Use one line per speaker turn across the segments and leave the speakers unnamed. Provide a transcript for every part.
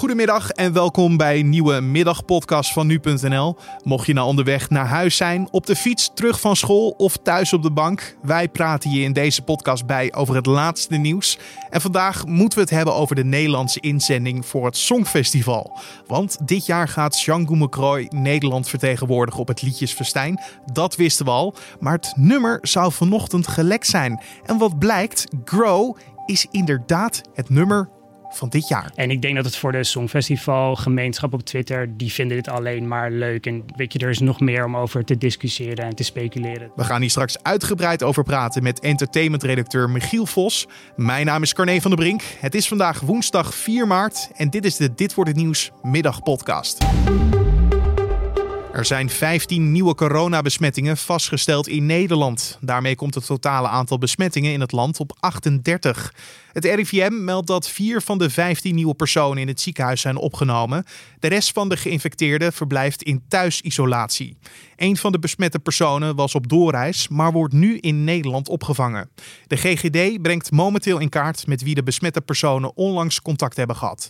Goedemiddag en welkom bij een nieuwe middagpodcast van nu.nl. Mocht je nou onderweg naar huis zijn, op de fiets, terug van school of thuis op de bank, wij praten je in deze podcast bij over het laatste nieuws. En vandaag moeten we het hebben over de Nederlandse inzending voor het Songfestival. Want dit jaar gaat Jean Goumecroy Nederland vertegenwoordigen op het Liedjesfestijn. Dat wisten we al, maar het nummer zou vanochtend gelekt zijn. En wat blijkt, Grow is inderdaad het nummer van dit jaar.
En ik denk dat het voor de Songfestival gemeenschap op Twitter, die vinden dit alleen maar leuk. En weet je, er is nog meer om over te discussiëren en te speculeren.
We gaan hier straks uitgebreid over praten met entertainmentredacteur Michiel Vos. Mijn naam is Carne van der Brink. Het is vandaag woensdag 4 maart en dit is de Dit wordt het nieuws middagpodcast. Er zijn 15 nieuwe coronabesmettingen vastgesteld in Nederland. Daarmee komt het totale aantal besmettingen in het land op 38. Het RIVM meldt dat vier van de 15 nieuwe personen in het ziekenhuis zijn opgenomen. De rest van de geïnfecteerden verblijft in thuisisolatie. Een van de besmette personen was op doorreis, maar wordt nu in Nederland opgevangen. De GGD brengt momenteel in kaart met wie de besmette personen onlangs contact hebben gehad.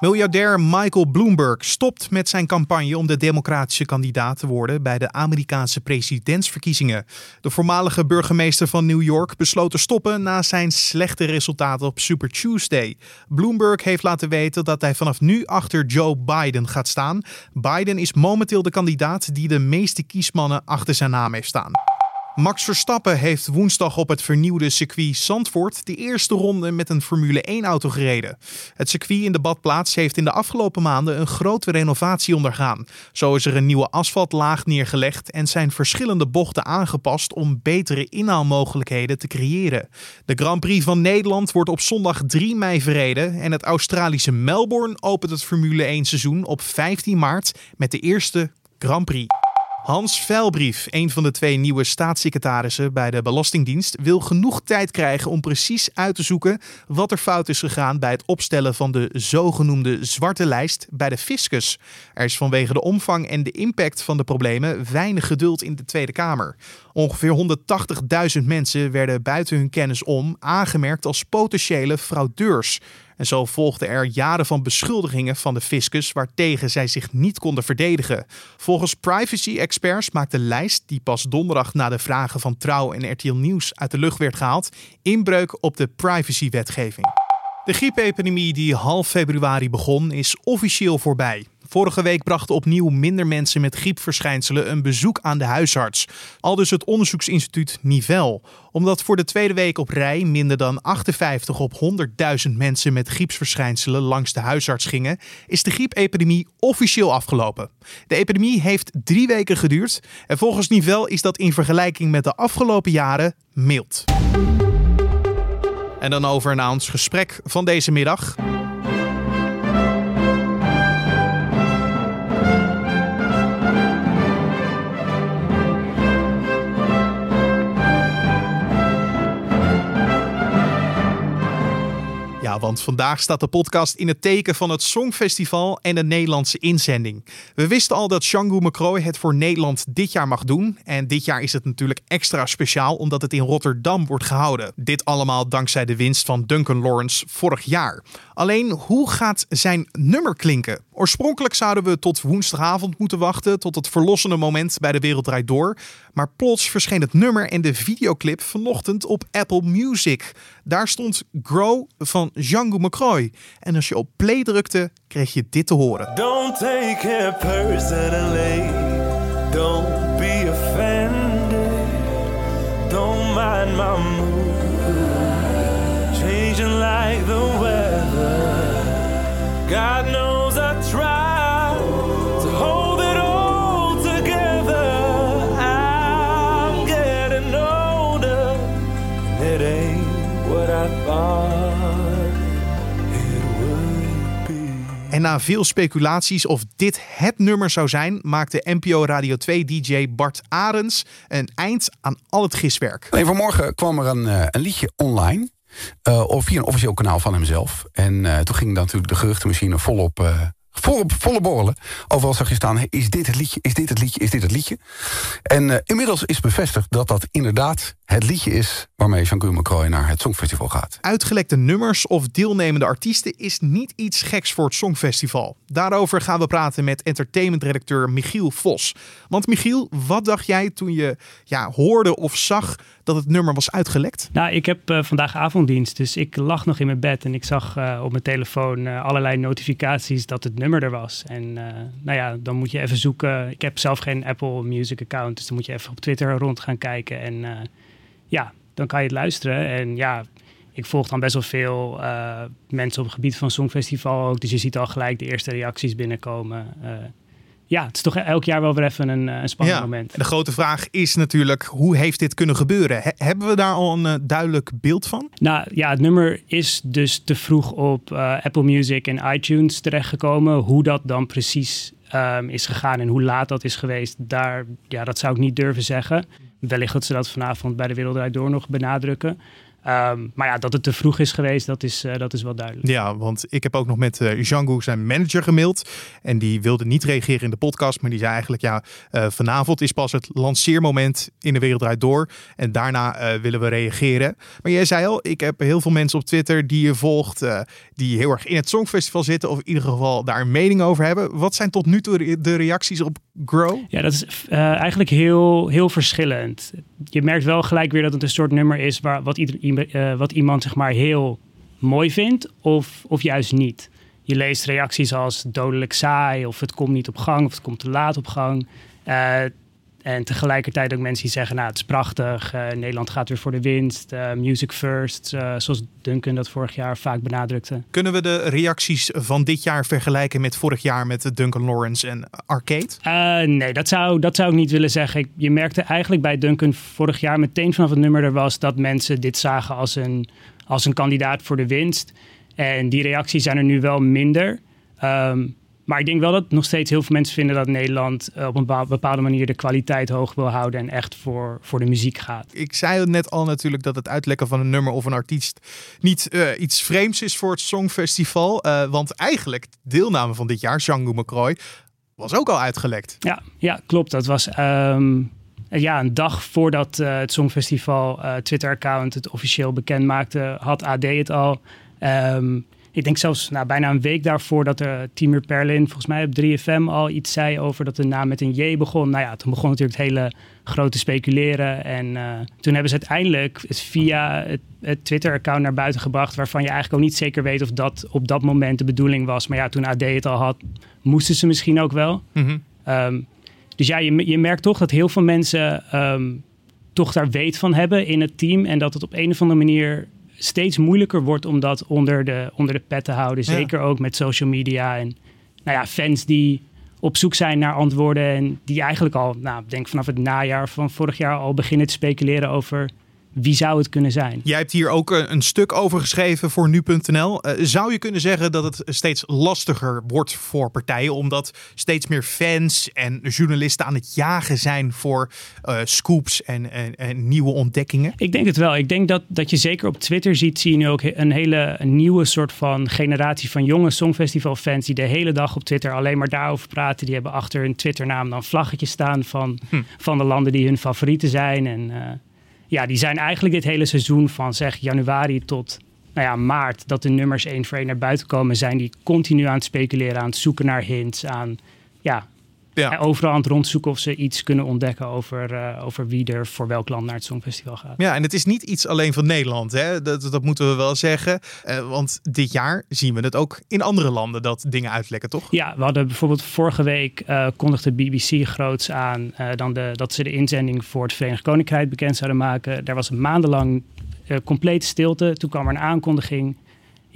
Miljardair Michael Bloomberg stopt met zijn campagne om de democratische kandidaat te worden bij de Amerikaanse presidentsverkiezingen. De voormalige burgemeester van New York besloot te stoppen na zijn slechte resultaten op Super Tuesday. Bloomberg heeft laten weten dat hij vanaf nu achter Joe Biden gaat staan. Biden is momenteel de kandidaat die de meeste kiesmannen achter zijn naam heeft staan. Max Verstappen heeft woensdag op het vernieuwde circuit Zandvoort de eerste ronde met een Formule 1-auto gereden. Het circuit in de badplaats heeft in de afgelopen maanden een grote renovatie ondergaan. Zo is er een nieuwe asfaltlaag neergelegd en zijn verschillende bochten aangepast om betere inhaalmogelijkheden te creëren. De Grand Prix van Nederland wordt op zondag 3 mei verreden en het Australische Melbourne opent het Formule 1-seizoen op 15 maart met de eerste Grand Prix. Hans Veilbrief, een van de twee nieuwe staatssecretarissen bij de Belastingdienst, wil genoeg tijd krijgen om precies uit te zoeken wat er fout is gegaan bij het opstellen van de zogenoemde zwarte lijst bij de fiscus. Er is vanwege de omvang en de impact van de problemen weinig geduld in de Tweede Kamer. Ongeveer 180.000 mensen werden buiten hun kennis om aangemerkt als potentiële fraudeurs. En zo volgden er jaren van beschuldigingen van de fiscus waartegen zij zich niet konden verdedigen. Volgens privacy-experts maakt de lijst, die pas donderdag na de vragen van Trouw en RTL Nieuws uit de lucht werd gehaald, inbreuk op de privacywetgeving. De griepepidemie die half februari begon, is officieel voorbij. Vorige week brachten opnieuw minder mensen met griepverschijnselen een bezoek aan de huisarts. Al dus het onderzoeksinstituut Nivel. Omdat voor de tweede week op rij minder dan 58 op 100.000 mensen met griepsverschijnselen langs de huisarts gingen, is de griepepidemie officieel afgelopen. De epidemie heeft drie weken geduurd en volgens Nivel is dat in vergelijking met de afgelopen jaren mild. En dan over naar ons gesprek van deze middag. Want vandaag staat de podcast in het teken van het Songfestival en de Nederlandse inzending. We wisten al dat Django McCroy het voor Nederland dit jaar mag doen. En dit jaar is het natuurlijk extra speciaal omdat het in Rotterdam wordt gehouden. Dit allemaal dankzij de winst van Duncan Lawrence vorig jaar. Alleen, hoe gaat zijn nummer klinken? Oorspronkelijk zouden we tot woensdagavond moeten wachten, tot het verlossende moment bij de Wereld Door. Maar plots verscheen het nummer en de videoclip vanochtend op Apple Music. Daar stond Grow van Django McCroy. En als je op play drukte, kreeg je dit te horen.
Don't take it personally. Don't be offended. Don't mind my mood. Changing like the weather. God knows
En na veel speculaties of dit het nummer zou zijn, maakte NPO Radio 2 DJ Bart Arends een eind aan al het giswerk.
Nee, vanmorgen kwam er een, eh, een liedje online. eh, of via een officieel kanaal van hemzelf. En eh, toen ging dan natuurlijk de geruchtenmachine volop, volop, volle borrelen. Overal zag je staan, is dit het liedje, is dit het liedje, is dit het liedje? En eh, inmiddels is bevestigd dat dat inderdaad het liedje is... waarmee Jean-Guy McCroy naar het Songfestival gaat.
Uitgelekte nummers of deelnemende artiesten is niet iets geks voor het Songfestival. Daarover gaan we praten met entertainmentredacteur Michiel Vos. Want Michiel, wat dacht jij toen je ja, hoorde of zag dat het nummer was uitgelekt?
Nou, ik heb uh, vandaag avonddienst, dus ik lag nog in mijn bed en ik zag uh, op mijn telefoon uh, allerlei notificaties dat het nummer er was. En nou ja, dan moet je even zoeken. Ik heb zelf geen Apple Music account, dus dan moet je even op Twitter rond gaan kijken. En ja, dan kan je het luisteren. En ja, ik volg dan best wel veel mensen op het gebied van Songfestival ook. Dus je ziet al gelijk de eerste reacties binnenkomen ja, het is toch elk jaar wel weer even een, een spannend
ja,
moment.
De grote vraag is natuurlijk, hoe heeft dit kunnen gebeuren? He hebben we daar al een uh, duidelijk beeld van?
Nou ja, het nummer is dus te vroeg op uh, Apple Music en iTunes terechtgekomen. Hoe dat dan precies um, is gegaan en hoe laat dat is geweest, daar, ja, dat zou ik niet durven zeggen. Wellicht dat ze dat vanavond bij de Wereld Door nog benadrukken. Um, maar ja, dat het te vroeg is geweest, dat is, uh, dat is wel duidelijk.
Ja, want ik heb ook nog met uh, Django, zijn manager, gemaild. En die wilde niet reageren in de podcast. Maar die zei eigenlijk, ja, uh, vanavond is pas het lanceermoment in de wereld draait door. En daarna willen we reageren. Maar jij zei al, ik heb heel veel mensen op Twitter die je volgt. die heel erg in het Songfestival zitten. Of in ieder geval daar een mening over hebben. Wat zijn tot nu toe de reacties op Grow?
Ja, dat is eigenlijk heel, heel verschillend. Je merkt wel gelijk weer dat het een soort nummer is waar, wat iedereen uh, wat iemand zeg maar heel mooi vindt of, of juist niet. Je leest reacties als dodelijk saai of het komt niet op gang of het komt te laat op gang. Uh, en tegelijkertijd ook mensen die zeggen, nou het is prachtig, uh, Nederland gaat weer voor de winst, uh, music first, uh, zoals Duncan dat vorig jaar vaak benadrukte.
Kunnen we de reacties van dit jaar vergelijken met vorig jaar met Duncan Lawrence en Arcade?
nee, dat zou, dat zou ik niet willen zeggen. Je merkte eigenlijk bij Duncan vorig jaar meteen vanaf het nummer er was dat mensen dit zagen als een, als een kandidaat voor de winst. En die reacties zijn er nu wel minder. Um, maar ik denk wel dat nog steeds heel veel mensen vinden dat Nederland eh, op een bepaalde manier de kwaliteit hoog wil houden en echt voor, voor de muziek gaat.
Ik zei het net al natuurlijk dat het uitlekken van een nummer of een artiest niet uh, iets vreemds is voor het Songfestival. Uh, want eigenlijk deelname van dit jaar, Django McCroy, was ook al uitgelekt.
Ja, ja klopt. Dat was um, ja, een dag voordat uh, het Songfestival Twitter-account het officieel bekend maakte, had AD het al. Um, ik denk zelfs nou, bijna een week daarvoor dat er Timur Perlin volgens mij op 3FM al iets zei over dat de naam met een J begon. Nou ja, toen begon natuurlijk het hele grote speculeren. En uh, toen hebben ze uiteindelijk het via het, het Twitter-account naar buiten gebracht. Waarvan je eigenlijk ook niet zeker weet of dat op dat moment de bedoeling was. Maar ja, toen AD het al had, moesten ze misschien ook wel. Mm -hmm. um, dus ja, je, je merkt toch dat heel veel mensen um, toch daar weet van hebben in het team. En dat het op een of andere manier steeds moeilijker wordt om dat onder de, onder de pet te houden. Zeker ja. ook met social media en nou ja, fans die op zoek zijn naar antwoorden. En die eigenlijk al, nou, denk vanaf het najaar van vorig jaar al beginnen te speculeren over wie zou het kunnen zijn?
Jij hebt hier ook een, een stuk over geschreven voor nu.nl. Uh, zou je kunnen zeggen dat het steeds lastiger wordt voor partijen, omdat steeds meer fans en journalisten aan het jagen zijn voor uh, scoops en, en, en, nieuwe ontdekkingen?
Ik denk het wel. Ik denk dat, dat je zeker op Twitter ziet, zie je nu ook een hele een nieuwe soort van generatie van jonge Songfestival-fans die de hele dag op Twitter alleen maar daarover praten. Die hebben achter hun Twitternaam dan vlaggetjes staan van, hm. van de landen die hun favorieten zijn. En uh, ja, die zijn eigenlijk dit hele seizoen van zeg januari tot nou ja, maart, dat de nummers één voor één naar buiten komen, zijn die continu aan het speculeren, aan het zoeken naar hints, aan ja, ja. overal aan het rondzoeken of ze iets kunnen ontdekken over, uh, over wie er voor welk land naar het Songfestival gaat.
Ja, en het is niet iets alleen van Nederland, hè? Dat, dat moeten we wel zeggen. Uh, want dit jaar zien we het ook in andere landen dat dingen uitlekken, toch?
Ja, we hadden bijvoorbeeld vorige week uh, kondigde BBC groots aan dan de, dat ze de inzending voor het Verenigd Koninkrijk bekend zouden maken. Daar was maandenlang complete stilte. Toen kwam er een aankondiging.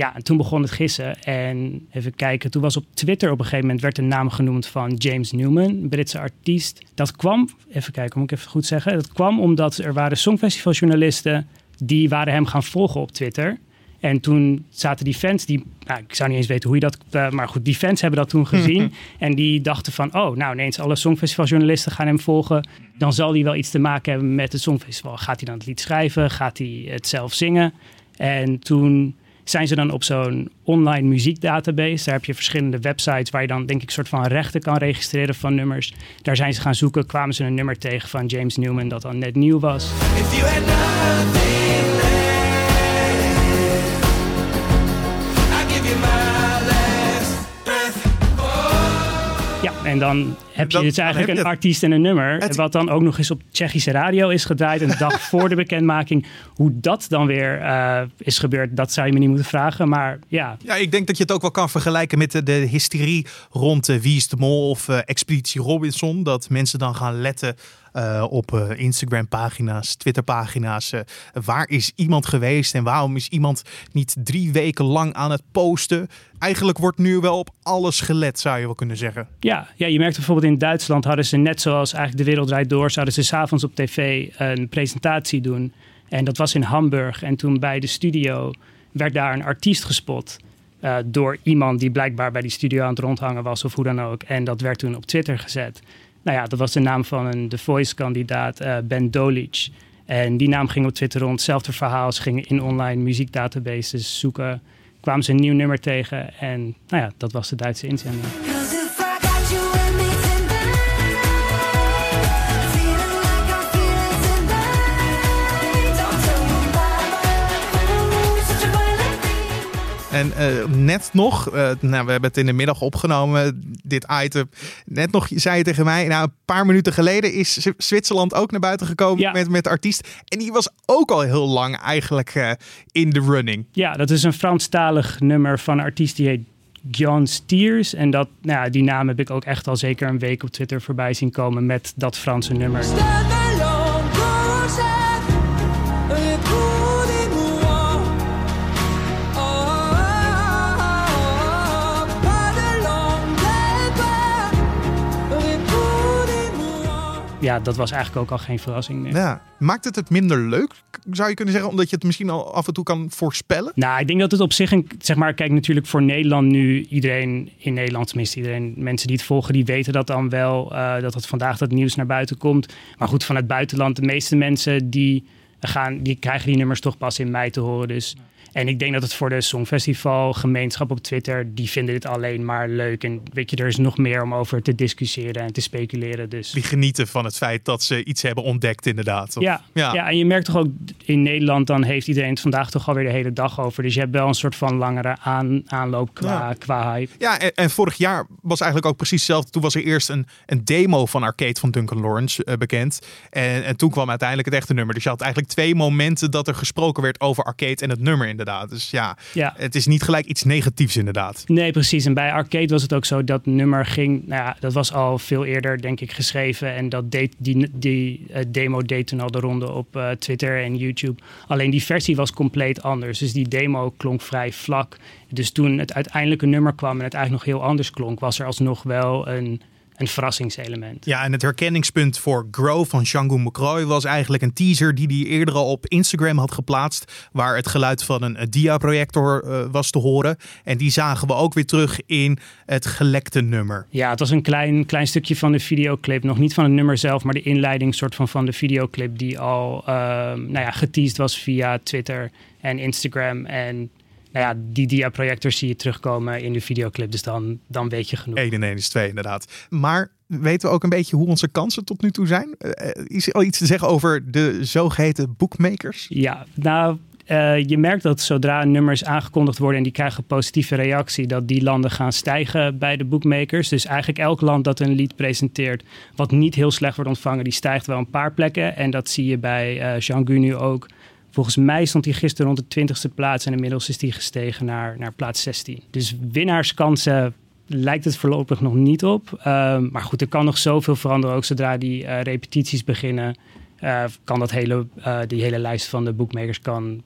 Ja, en toen begon het gissen. En even kijken, toen was op Twitter op een gegeven moment werd de naam genoemd van James Newman, een Britse artiest. Dat kwam, even kijken, moet ik even goed zeggen. Dat kwam omdat er waren songfestivaljournalisten die waren hem gaan volgen op Twitter. En toen zaten die fans, die, nou, ik zou niet eens weten hoe je dat, uh, maar goed, die fans hebben dat toen gezien. en die dachten van, oh, nou ineens alle songfestivaljournalisten gaan hem volgen. Dan zal hij wel iets te maken hebben met het songfestival. Gaat hij dan het lied schrijven? Gaat hij het zelf zingen? En toen zijn ze dan op zo'n online muziekdatabase. Daar heb je verschillende websites waar je dan denk ik soort van rechten kan registreren van nummers. Daar zijn ze gaan zoeken, kwamen ze een nummer tegen van James Newman dat dan net nieuw was. Dan heb je
Dan-
dus eigenlijk
heb je
een
het.
artiest en een nummer.
Het-
Wat dan ook nog eens op Tsjechische radio is gedraaid. Een dag voor de bekendmaking. Hoe dat dan weer eh, is gebeurd, dat zou je me niet moeten vragen. Maar ja,
Ja, ik denk dat je het ook wel kan vergelijken met de, de hysterie rond eh, Wie is de Mol of eh, Expeditie Robinson. Dat mensen dan gaan letten eh, op eh, Instagram-pagina's, Twitter-pagina's. eh, waar is iemand geweest en waarom is iemand niet drie weken lang aan het posten? Eigenlijk wordt nu wel op alles gelet, zou je wel kunnen zeggen.
Ja, ja, je merkt bijvoorbeeld in Duitsland hadden ze net zoals eigenlijk de wereld draait door, zouden ze s'avonds op tv een presentatie doen. En dat was in Hamburg. En toen bij de studio werd daar een artiest gespot. door iemand die blijkbaar bij die studio aan het rondhangen was of hoe dan ook. En dat werd toen op Twitter gezet. Nou ja, dat was de naam van een The Voice-kandidaat, eh, Ben Dolic. En die naam ging op Twitter rond. Hetzelfde verhaal. Ze gingen in online muziekdatabases zoeken. Kwamen ze een nieuw nummer tegen. En nou ja, dat was de Duitse inzending.
En eh, net nog, eh, nou, we hebben het in de middag opgenomen, dit item. Net nog zei je tegen mij, nou, een paar minuten geleden is Z- Zwitserland ook naar buiten gekomen
Ja.
met, met de artiest. En die was ook al heel lang eigenlijk eh, in de running.
Ja, dat is een Franstalig nummer van een artiest die heet John Stiers. En dat, nou die naam heb ik ook echt al zeker een week op Twitter voorbij zien komen met dat Franse nummer. Ja, dat was eigenlijk ook al geen verrassing meer.
Ja. Maakt het het minder leuk, zou je kunnen zeggen, omdat je het misschien al af en toe kan voorspellen?
Nou, ik denk dat het op zich, een, zeg maar, kijk natuurlijk voor Nederland nu, iedereen in Nederland, tenminste iedereen, mensen die het volgen, die weten dat dan wel, eh, dat het vandaag dat nieuws naar buiten komt. Maar goed, van het buitenland, de meeste mensen die, gaan, die krijgen die nummers toch pas in mei te horen. Dus. En ik denk dat het voor de Songfestival gemeenschap op Twitter, die vinden dit alleen maar leuk. En weet je, er is nog meer om over te discussiëren en te speculeren. Dus.
Die genieten van het feit dat ze iets hebben ontdekt, inderdaad. Of-
Ja,
ja.
ja. en je merkt toch ook in Nederland, dan heeft iedereen het vandaag toch alweer de hele dag over. Dus je hebt wel een soort van langere aan, aanloop qua,
Ja.
qua hype.
Ja, en, en vorig jaar was eigenlijk ook precies hetzelfde. Toen was er eerst een, een demo van Arcade van Duncan Lawrence eh, bekend. En, en toen kwam uiteindelijk het echte nummer. Dus je had eigenlijk twee momenten dat er gesproken werd over Arcade en het nummer inderdaad. Dus ja,
Ja.
het is niet gelijk iets negatiefs inderdaad.
Nee, precies. En bij Arcade was het ook zo dat nummer ging. Nou ja, dat was al veel eerder, denk ik, geschreven. En dat deed, die, die eh, demo deed toen al de ronde op eh, Twitter en YouTube. Alleen die versie was compleet anders. Dus die demo klonk vrij vlak. Dus toen het uiteindelijke nummer kwam en het eigenlijk nog heel anders klonk, was er alsnog wel een, een verrassingselement.
Ja, en het herkenningspunt voor Grow van Django McCroy was eigenlijk een teaser die hij eerder al op Instagram had geplaatst. Waar het geluid van een, eh, diaprojector eh, was te horen. En die zagen we ook weer terug in het gelekte nummer.
Ja, het was een klein, klein stukje van de videoclip. Nog niet van het nummer zelf, maar de inleiding soort van, van de videoclip die al ehm, nou ja, geteased was via Twitter en Instagram. En nou ja, die diaprojectors zie je terugkomen in de videoclip. Dus dan, dan weet je genoeg.
1 en 1 is 2 inderdaad. Maar weten we ook een beetje hoe onze kansen tot nu toe zijn? Eh, eh, is er al iets te zeggen over de zogeheten bookmakers?
Ja, nou, eh, je merkt dat zodra nummers aangekondigd worden en die krijgen positieve reactie, dat die landen gaan stijgen bij de bookmakers. Dus eigenlijk elk land dat een lied presenteert, wat niet heel slecht wordt ontvangen, die stijgt wel een paar plekken. En dat zie je bij eh Jean Gu nu ook. Volgens mij stond hij gisteren rond de 20ste plaats en inmiddels is hij gestegen naar, naar plaats 16. Dus winnaarskansen lijkt het voorlopig nog niet op. Ehm, maar goed, er kan nog zoveel veranderen. Ook zodra die eh, repetities beginnen, eh, kan dat hele, eh, die hele lijst van de bookmakers kan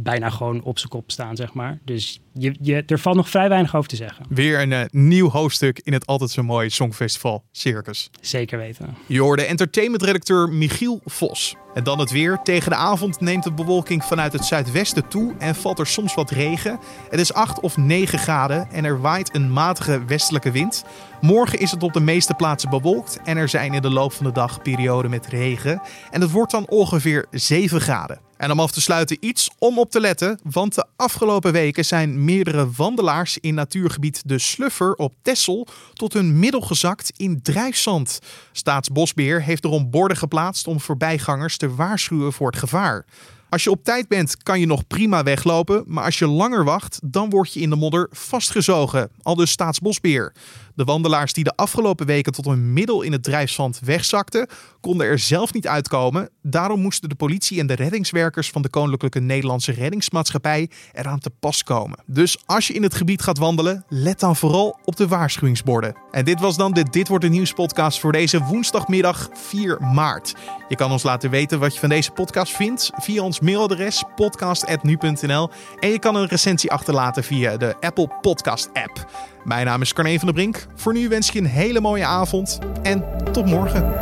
bijna gewoon op zijn kop staan, zeg maar. Dus je, je, er valt nog vrij weinig over te zeggen.
Weer een eh, nieuw hoofdstuk in het altijd zo mooie Songfestival Circus.
Zeker weten.
Je hoorde entertainmentredacteur Michiel Vos. En dan het weer. Tegen de avond neemt de bewolking vanuit het zuidwesten toe en valt er soms wat regen. Het is 8 of 9 graden en er waait een matige westelijke wind. Morgen is het op de meeste plaatsen bewolkt en er zijn in de loop van de dag perioden met regen. En het wordt dan ongeveer 7 graden. En om af te sluiten iets om op te letten, want de afgelopen weken zijn meerdere wandelaars in natuurgebied De Sluffer op Texel tot hun middel gezakt in drijfzand. Staatsbosbeheer heeft erom borden geplaatst om voorbijgangers te waarschuwen voor het gevaar. Als je op tijd bent, kan je nog prima weglopen, maar als je langer wacht, dan word je in de modder vastgezogen, al dus Staatsbosbeheer. De wandelaars die de afgelopen weken tot hun middel in het drijfzand wegzakten, konden er zelf niet uitkomen. Daarom moesten de politie en de reddingswerkers van de Koninklijke Nederlandse Reddingsmaatschappij eraan te pas komen. Dus als je in het gebied gaat wandelen, let dan vooral op de waarschuwingsborden. En dit was dan de Dit wordt de Nieuws podcast voor deze woensdagmiddag 4 maart. Je kan ons laten weten wat je van deze podcast vindt via ons mailadres podcast@nu.nl en je kan een recensie achterlaten via de Apple Podcast app. Mijn naam is Carne van der Brink. Voor nu wens ik je een hele mooie avond en tot morgen.